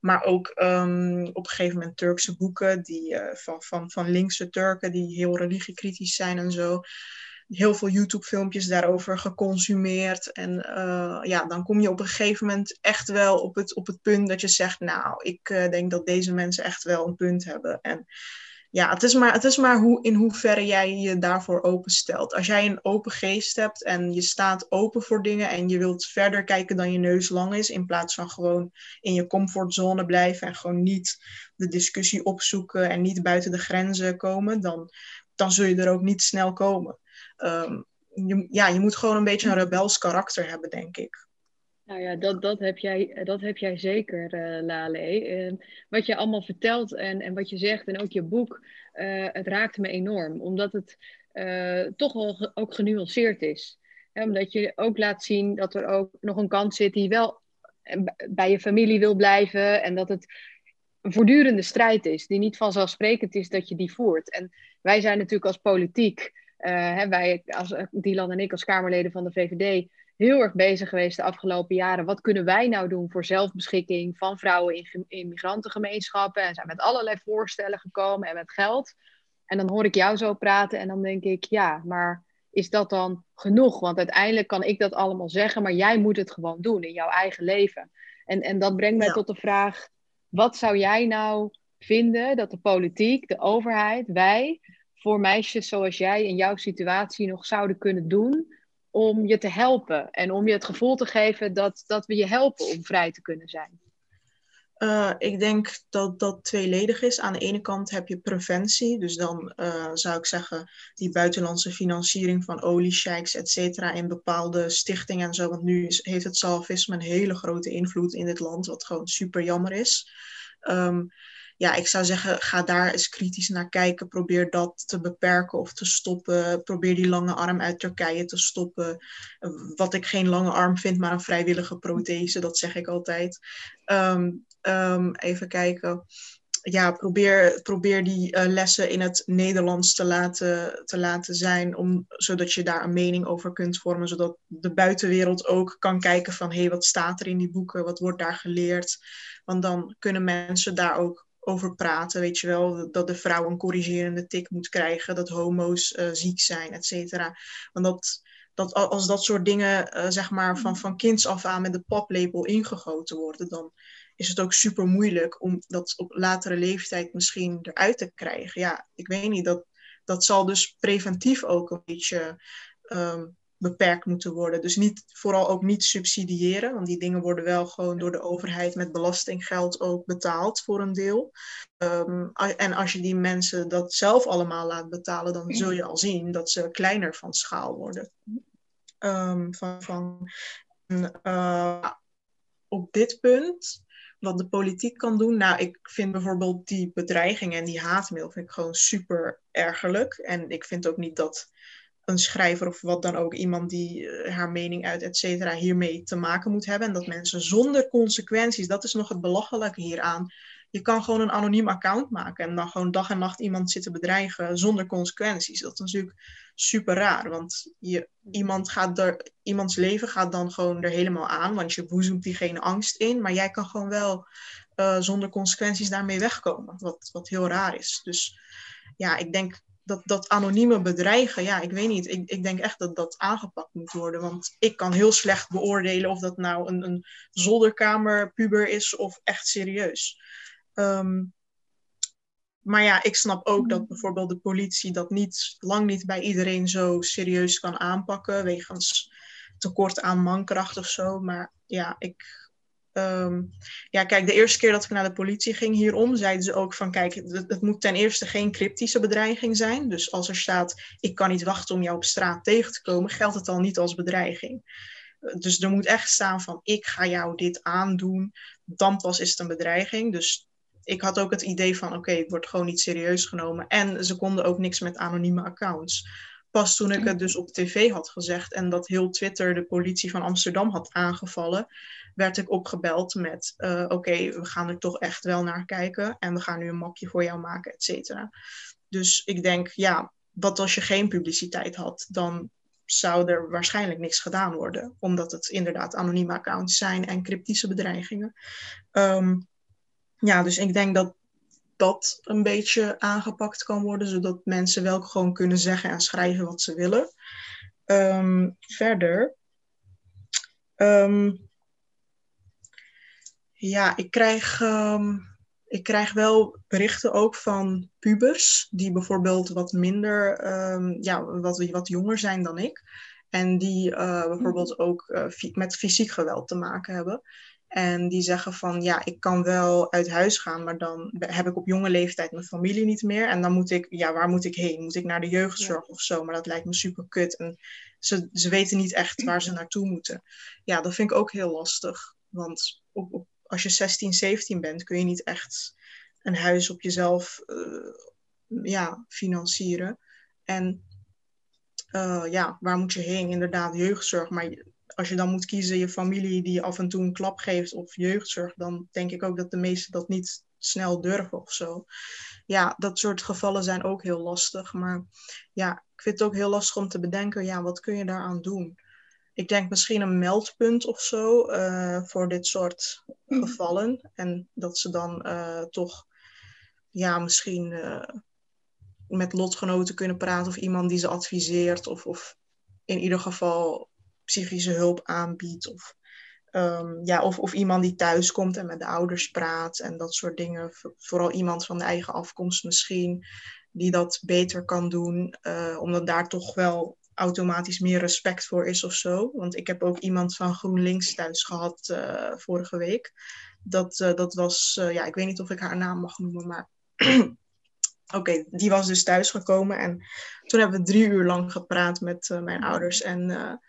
Maar ook um, op een gegeven moment Turkse boeken die, uh, van, van, van linkse Turken die heel religiekritisch zijn en zo heel veel YouTube-filmpjes daarover geconsumeerd. En uh, ja, dan kom je op een gegeven moment echt wel op het, op het punt dat je zegt, nou, ik uh, denk dat deze mensen echt wel een punt hebben. En ja, het is maar, het is maar hoe, in hoeverre jij je daarvoor openstelt. Als jij een open geest hebt en je staat open voor dingen en je wilt verder kijken dan je neus lang is, in plaats van gewoon in je comfortzone blijven en gewoon niet de discussie opzoeken en niet buiten de grenzen komen, dan, dan zul je er ook niet snel komen. Je, ja, je moet gewoon een beetje een rebels karakter hebben, denk ik. Nou ja, dat, dat, heb, jij, dat heb jij zeker, uh, Lale. En wat je allemaal vertelt en, en wat je zegt en ook je boek, uh, het raakt me enorm. Omdat het toch wel ook genuanceerd is. omdat je ook laat zien dat er ook nog een kant zit die wel bij je familie wil blijven. En dat het een voortdurende strijd is, die niet vanzelfsprekend is dat je die voert. En wij zijn natuurlijk als politiek, hè, wij als Dylan en ik als Kamerleden van de VVD, heel erg bezig geweest de afgelopen jaren. Wat kunnen wij nou doen voor zelfbeschikking van vrouwen in, in migrantengemeenschappen? En zijn met allerlei voorstellen gekomen en met geld. En dan hoor ik jou zo praten en dan denk ik, ja, maar is dat dan genoeg? Want uiteindelijk kan ik dat allemaal zeggen, maar jij moet het gewoon doen in jouw eigen leven. En, en dat brengt mij tot de vraag, wat zou jij nou vinden dat de politiek, de overheid, wij voor meisjes zoals jij in jouw situatie nog zouden kunnen doen om je te helpen en om je het gevoel te geven dat, dat we je helpen om vrij te kunnen zijn? Uh, ik denk dat dat tweeledig is. Aan de ene kant heb je preventie. Dus dan uh, zou ik zeggen die buitenlandse financiering van oliesheiks, et cetera, in bepaalde stichtingen en zo. Want nu is, heeft het salafisme een hele grote invloed in dit land, wat gewoon super jammer is. Um, ja, ik zou zeggen, ga daar eens kritisch naar kijken. Probeer dat te beperken of te stoppen. Probeer die lange arm uit Turkije te stoppen. Wat ik geen lange arm vind, maar een vrijwillige prothese, dat zeg ik altijd. Um, even kijken. Ja, probeer, probeer die uh, lessen in het Nederlands te laten, te laten zijn, om, zodat je daar een mening over kunt vormen, zodat de buitenwereld ook kan kijken van hé, hey, wat staat er in die boeken, wat wordt daar geleerd. Want dan kunnen mensen daar ook over praten, weet je wel, dat de vrouw een corrigerende tik moet krijgen, dat homo's uh, ziek zijn, et cetera. Want dat, dat als dat soort dingen, uh, zeg maar, van, van kinds af aan met de paplepel ingegoten worden, dan is het ook super moeilijk om dat op latere leeftijd misschien eruit te krijgen. Ja, ik weet niet, dat, dat zal dus preventief ook een beetje um, beperkt moeten worden. Dus niet, vooral ook niet subsidiëren, want die dingen worden wel gewoon door de overheid met belastinggeld ook betaald voor een deel. Um, en als je die mensen dat zelf allemaal laat betalen, dan zul je al zien dat ze kleiner van schaal worden. Um, van, van, uh, op dit punt wat de politiek kan doen. Nou, ik vind bijvoorbeeld die bedreiging en die haatmail vind ik gewoon super ergerlijk. En ik vind ook niet dat een schrijver of wat dan ook, iemand die eh, haar mening uit, et cetera, hiermee te maken moet hebben. En dat mensen zonder consequenties, dat is nog het belachelijke hieraan. Je kan gewoon een anoniem account maken en dan gewoon dag en nacht iemand zitten bedreigen zonder consequenties. Dat is natuurlijk super raar, want je, iemand gaat er, iemands leven gaat dan gewoon er helemaal aan, want je boezemt diegene angst in, maar jij kan gewoon wel uh, zonder consequenties daarmee wegkomen, wat, wat heel raar is. Dus ja, ik denk dat, dat anonieme bedreigen, ja, ik weet niet. Ik, ik denk echt dat dat aangepakt moet worden. Want ik kan heel slecht beoordelen of dat nou een, een zolderkamerpuber is of echt serieus. Um, maar ja, ik snap ook dat bijvoorbeeld de politie dat niet, lang niet bij iedereen zo serieus kan aanpakken. Wegens tekort aan mankracht of zo. Maar ja, ik, Um, ja, kijk, de eerste keer dat ik naar de politie ging hierom, zeiden ze ook van, kijk, het, moet ten eerste geen cryptische bedreiging zijn. Dus als er staat, ik kan niet wachten om jou op straat tegen te komen, geldt het al niet als bedreiging. Dus er moet echt staan van, ik ga jou dit aandoen, dan pas is het een bedreiging. Dus ik had ook het idee van, oké, okay, het wordt gewoon niet serieus genomen. En ze konden ook niks met anonieme accounts pas toen ik het dus op tv had gezegd en dat heel Twitter de politie van Amsterdam had aangevallen, werd ik opgebeld met: uh, Oké, we gaan er toch echt wel naar kijken en we gaan nu een mapje voor jou maken, et cetera. Dus ik denk, ja, wat als je geen publiciteit had, dan zou er waarschijnlijk niks gedaan worden, omdat het inderdaad anonieme accounts zijn en cryptische bedreigingen. Um, ja, dus ik denk dat dat een beetje aangepakt kan worden, zodat mensen wel gewoon kunnen zeggen en schrijven wat ze willen. Um, verder. Um, ja, ik krijg, um, ik krijg wel berichten ook van pubers die bijvoorbeeld wat minder, ja, wat, wat jonger zijn dan ik. En die uh, bijvoorbeeld ook uh, met fysiek geweld te maken hebben. En die zeggen van ja, ik kan wel uit huis gaan, maar dan heb ik op jonge leeftijd mijn familie niet meer. En dan moet ik, ja, waar moet ik heen? Moet ik naar de jeugdzorg of zo? Maar dat lijkt me super kut. En ze, ze weten niet echt waar ze naartoe moeten. Ja, dat vind ik ook heel lastig. Want op, op, als je 16, 17 bent, kun je niet echt een huis op jezelf uh, ja, financieren. En uh, ja, waar moet je heen? Inderdaad, jeugdzorg. Maar als je dan moet kiezen je familie die af en toe een klap geeft of jeugdzorg, dan denk ik ook dat de meesten dat niet snel durven of zo. Ja, dat soort gevallen zijn ook heel lastig. Maar ja, ik vind het ook heel lastig om te bedenken, ja, wat kun je daaraan doen? Ik denk misschien een meldpunt of zo uh, voor dit soort gevallen. En dat ze dan uh, toch, ja, misschien uh, met lotgenoten kunnen praten of iemand die ze adviseert. Of, of in ieder geval psychische hulp aanbiedt. Of, um, ja, of, of iemand die thuis komt en met de ouders praat en dat soort dingen. Vooral iemand van de eigen afkomst misschien, die dat beter kan doen. Omdat daar toch wel automatisch meer respect voor is of zo. Want ik heb ook iemand van GroenLinks thuis gehad uh, vorige week. Dat, uh, dat was, ja, ik weet niet of ik haar naam mag noemen, maar Oké, die was dus thuisgekomen en toen hebben we drie uur lang gepraat met mijn ouders. En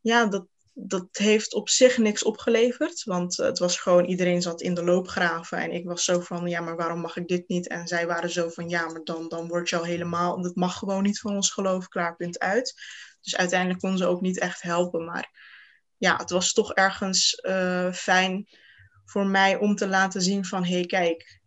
ja, dat, dat heeft op zich niks opgeleverd, want het was gewoon iedereen zat in de loopgraven en ik was zo van, ja, maar waarom mag ik dit niet? En zij waren zo van, ja, maar dan, dan word je al helemaal, dat mag gewoon niet van ons geloof, klaar, punt uit. Dus uiteindelijk kon ze ook niet echt helpen, maar ja, het was toch ergens uh, fijn voor mij om te laten zien van, hé, hey, kijk,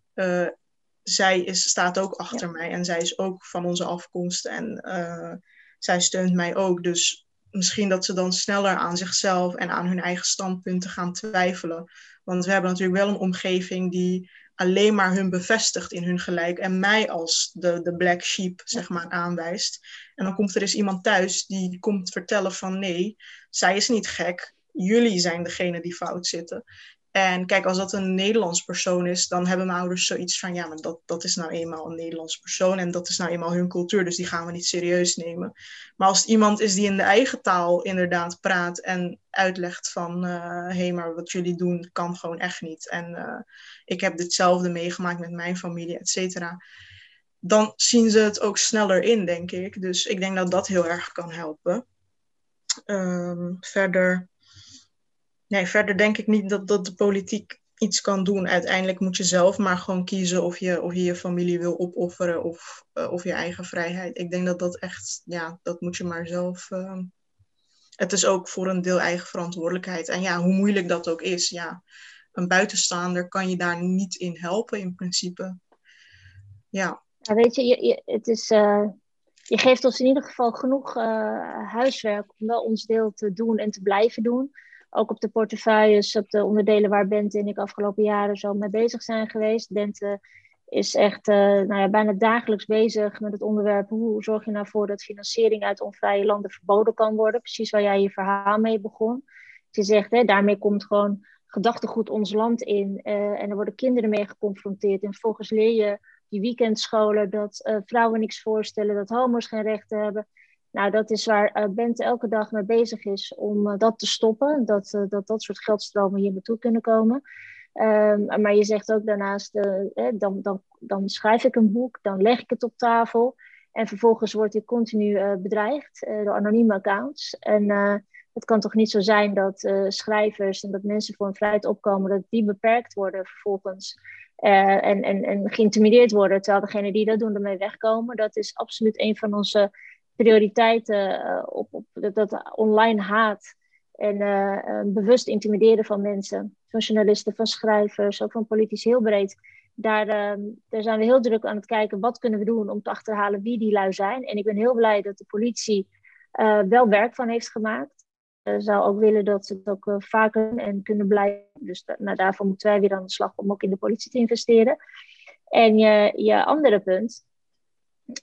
zij is, staat ook achter mij en zij is ook van onze afkomst en uh, zij steunt mij ook. Dus misschien dat ze dan sneller aan zichzelf en aan hun eigen standpunten gaan twijfelen. Want we hebben natuurlijk wel een omgeving die alleen maar hun bevestigt in hun gelijk en mij als de, de black sheep zeg maar aanwijst. En dan komt er eens iemand thuis die komt vertellen van nee, zij is niet gek, jullie zijn degene die fout zitten. En kijk, als dat een Nederlands persoon is, dan hebben mijn ouders zoiets van, ja, maar dat, dat is nou eenmaal een Nederlands persoon en dat is nou eenmaal hun cultuur, dus die gaan we niet serieus nemen. Maar als het iemand is die in de eigen taal inderdaad praat en uitlegt van, hé, uh, hey, maar wat jullie doen kan gewoon echt niet. En uh, ik heb ditzelfde meegemaakt met mijn familie, et cetera. Dan zien ze het ook sneller in, denk ik. Dus ik denk dat dat heel erg kan helpen. Um, verder nee, verder denk ik niet dat, dat de politiek iets kan doen. Uiteindelijk moet je zelf maar gewoon kiezen of je of je, je familie wil opofferen of, uh, of je eigen vrijheid. Ik denk dat dat echt, ja, dat moet je maar zelf. Uh, het is ook voor een deel eigen verantwoordelijkheid. En ja, hoe moeilijk dat ook is, ja, een buitenstaander kan je daar niet in helpen in principe. Ja. ja weet je, je, je het is. Uh je geeft ons in ieder geval genoeg uh, huiswerk om wel ons deel te doen en te blijven doen ook op de portefeuilles, op de onderdelen waar Bente en ik afgelopen jaren zo mee bezig zijn geweest. Bente is echt uh, nou ja, bijna dagelijks bezig met het onderwerp hoe zorg je nou voor dat financiering uit onvrije landen verboden kan worden. Precies waar jij je verhaal mee begon. Je zegt, hè, daarmee komt gewoon gedachtegoed ons land in uh, en er worden kinderen mee geconfronteerd. En vervolgens leer je die weekendscholen dat uh, vrouwen niks voorstellen, dat homo's geen rechten hebben. Nou, dat is waar uh, Bente elke dag mee bezig is om uh, dat te stoppen. Dat, uh, dat dat soort geldstromen hier naartoe kunnen komen. Um, maar je zegt ook daarnaast, eh, dan, dan, dan schrijf ik een boek, dan leg ik het op tafel. En vervolgens word ik continu bedreigd door anonieme accounts. En het kan toch niet zo zijn dat schrijvers en dat mensen voor een vrijheid opkomen, dat die beperkt worden vervolgens. en, en, en geïntimideerd worden, terwijl degenen die dat doen ermee wegkomen. Dat is absoluut een van onze prioriteiten uh, op, op dat, online haat en uh, bewust intimideren van mensen, van journalisten, van schrijvers, ook van politici heel breed. Daar, daar zijn we heel druk aan het kijken wat kunnen we doen om te achterhalen wie die lui zijn. En ik ben heel blij dat de politie wel werk van heeft gemaakt. Ik zou ook willen dat ze het ook vaker en kunnen blijven. Dus nou, daarvoor moeten wij weer aan de slag om ook in de politie te investeren. En je, je andere punt,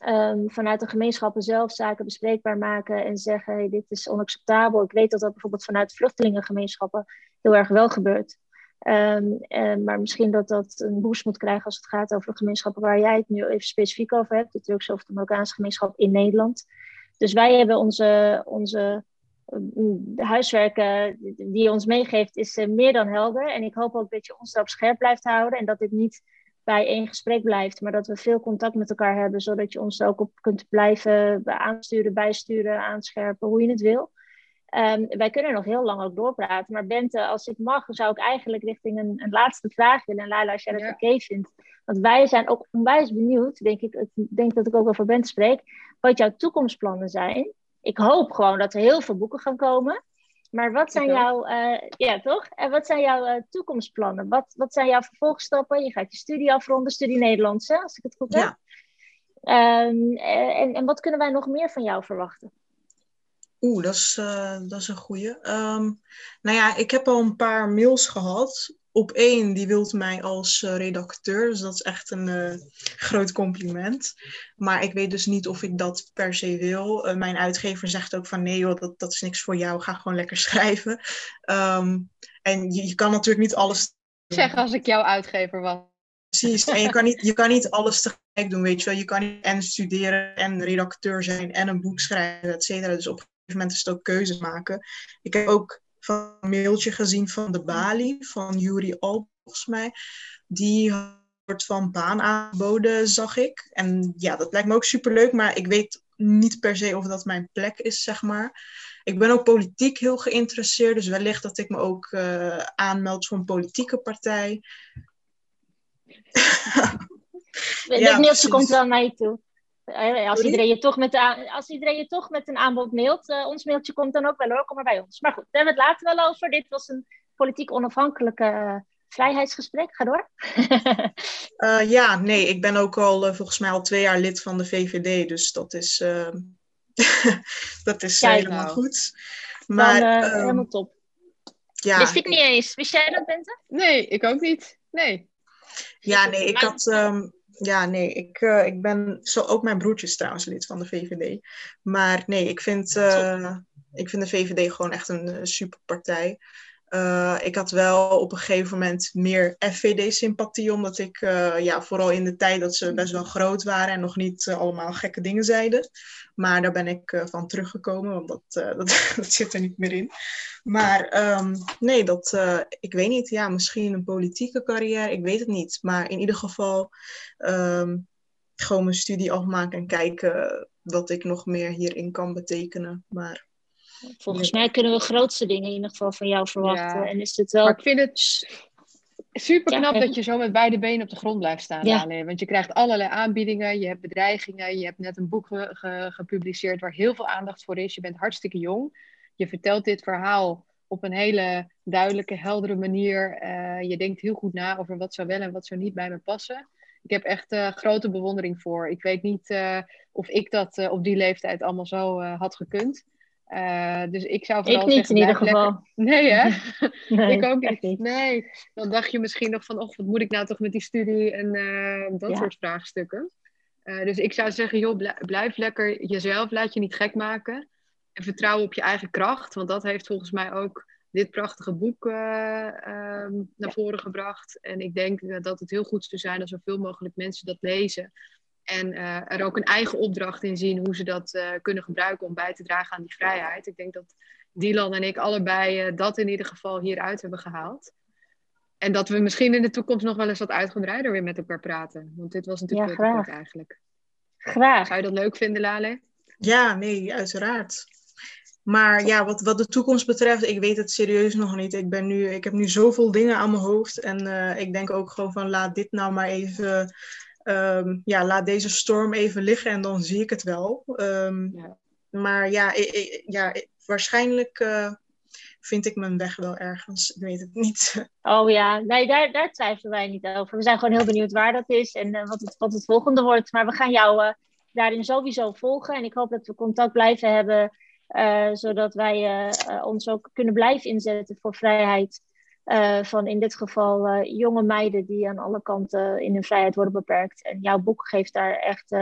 um, vanuit de gemeenschappen zelf zaken bespreekbaar maken en zeggen: hey, dit is onacceptabel. Ik weet dat dat bijvoorbeeld vanuit vluchtelingengemeenschappen heel erg wel gebeurt. Um, maar misschien dat dat een boost moet krijgen als het gaat over de gemeenschappen waar jij het nu even specifiek over hebt, de Turkse of de Marokkaanse gemeenschap in Nederland. Dus wij hebben onze, onze mm, huiswerken die je ons meegeeft, is uh, meer dan helder. En ik hoop ook dat je ons daarop scherp blijft houden en dat dit niet bij één gesprek blijft, maar dat we veel contact met elkaar hebben, zodat je ons ook op kunt blijven aansturen, bijsturen, aanscherpen, hoe je het wil. Um, wij kunnen nog heel lang ook doorpraten, maar Bente, als ik mag, zou ik eigenlijk richting een, een laatste vraag willen. En Laila, als jij dat oké vindt. Want wij zijn ook onwijs benieuwd, denk ik, ik denk dat ik ook over Bente spreek, wat jouw toekomstplannen zijn. ik hoop gewoon dat er heel veel boeken gaan komen. Maar wat zijn jouw, uh, ja toch? En wat zijn jouw uh, toekomstplannen? Wat, wat zijn jouw vervolgstappen? Je gaat je studie afronden, studie Nederlands, hè, als ik het goed heb. Ja. Um, en, en wat kunnen wij nog meer van jou verwachten? Oeh, dat is, uh, dat is een goeie. Um, nou ja, ik heb al een paar mails gehad. Op één, die wilt mij als uh, redacteur. Dus dat is echt een uh, groot compliment. Maar ik weet dus niet of ik dat per se wil. mijn uitgever zegt ook van nee joh, dat, dat is niks voor jou. Ga gewoon lekker schrijven. Um, en je, je, kan natuurlijk niet alles... Zeg als ik jouw uitgever was. Precies, en je kan, niet, je kan niet alles tegelijk doen, weet je wel. Je kan niet en studeren en redacteur zijn en een boek schrijven, et cetera. Dus op moment is het ook keuzes maken. Ik heb ook van een mailtje gezien van de Bali, van Yuri Al, volgens mij. Die wordt van baan aangeboden, zag ik. En ja, dat lijkt me ook superleuk, maar ik weet niet per se of dat mijn plek is, zeg maar. Ik ben ook politiek heel geïnteresseerd, dus wellicht dat ik me ook uh, aanmeld voor een politieke partij. ja, mailtje komt wel naar je toe. Eh, als iedereen, je toch met als iedereen je toch met een aanbod mailt, uh, ons mailtje komt dan ook wel hoor, kom maar bij ons. Maar goed, daar hebben we het later wel over. Dit was een politiek onafhankelijke uh, vrijheidsgesprek. Ga door. ja, nee, ik ben ook al volgens mij al twee jaar lid van de VVD, dus dat is, dat is helemaal nou. goed. Maar, dan, um, helemaal top. Ja, Wist ik niet eens. Wist jij dat, Bente? Nee, ik ook niet. Nee. Ja, nee, ik had... Um, ja, nee, ik, uh, ik ben zo ook mijn broertje is trouwens lid van de VVD. Maar nee, ik vind, uh, ik vind de VVD gewoon echt een superpartij. ik had wel op een gegeven moment meer FVD-sympathie, omdat ik ja, vooral in de tijd dat ze best wel groot waren en nog niet allemaal gekke dingen zeiden. Maar daar ben ik van teruggekomen, want dat, dat, zit er niet meer in. Maar um, nee, dat, ik weet niet. Ja, misschien een politieke carrière. Ik weet het niet. Maar in ieder geval um, gewoon mijn studie afmaken en kijken wat ik nog meer hierin kan betekenen. Maar Volgens mij kunnen we grootste dingen in ieder geval van jou verwachten. Ja. En is het wel... Maar ik vind het super knap dat je zo met beide benen op de grond blijft staan. Ja. Want je krijgt allerlei aanbiedingen, je hebt bedreigingen, je hebt net een boek ge ge gepubliceerd waar heel veel aandacht voor is. Je bent hartstikke jong je vertelt dit verhaal op een hele duidelijke, heldere manier. Uh, je denkt heel goed na over wat zou wel en wat zou niet bij me passen. Ik heb echt uh, grote bewondering voor. Ik weet niet uh, of ik dat op die leeftijd allemaal zo had gekund. Dus ik zou vooral ik niet zeggen, in ieder geval. Nee, hè? nee, ik ook niet. Nee, dan dacht je misschien nog van, oh, wat moet ik nou toch met die studie en dat soort vraagstukken. dus ik zou zeggen, joh, blijf lekker jezelf, laat je niet gek maken. En vertrouwen op je eigen kracht. Want dat heeft volgens mij ook dit prachtige boek uh, naar voren gebracht. En ik denk dat het heel goed zou zijn als zoveel mogelijk mensen dat lezen. En uh, er ook een eigen opdracht in zien hoe ze dat kunnen gebruiken om bij te dragen aan die vrijheid. Ik denk dat Dylan en ik allebei dat in ieder geval hieruit hebben gehaald. En dat we misschien in de toekomst nog wel eens wat uitgebreider weer met elkaar praten. Want dit was natuurlijk ja, heel kort eigenlijk. Graag. Zou je dat leuk vinden, Lale? Ja, nee, uiteraard. Maar ja, wat, wat de toekomst betreft, ik weet het serieus nog niet. Ik, ben nu, ik heb nu zoveel dingen aan mijn hoofd. En uh, ik denk ook gewoon van laat dit nou maar even. Um, ja, laat deze storm even liggen en dan zie ik het wel. Um, ja. Maar ja, ik, ik, ja waarschijnlijk uh, vind ik mijn weg wel ergens. Ik weet het niet. Oh ja, nee, daar, daar twijfelen wij niet over. We zijn gewoon heel benieuwd waar dat is en uh, wat, het, wat het volgende wordt. Maar we gaan jou daarin sowieso volgen. En ik hoop dat we contact blijven hebben. Zodat wij ons ook kunnen blijven inzetten voor vrijheid. Uh, van in dit geval jonge meiden die aan alle kanten in hun vrijheid worden beperkt. En jouw boek geeft daar echt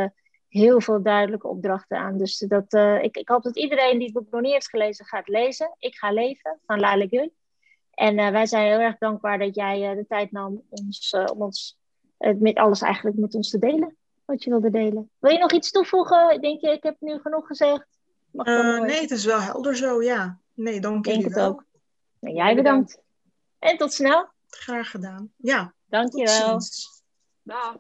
heel veel duidelijke opdrachten aan. Dus dat, ik, ik, hoop dat iedereen die het boek nog niet heeft gelezen gaat lezen. Ik ga leven van Lale Gun. En wij zijn heel erg dankbaar dat jij de tijd nam ons, om ons met alles eigenlijk met ons te delen. Wat je wilde delen. Wil je nog iets toevoegen? Denk je, ik heb nu genoeg gezegd? Nee, het is wel helder zo, ja. Nee, dank je wel. ook. En jij bedankt. En tot snel. Graag gedaan. Ja. Dank je wel. Dag.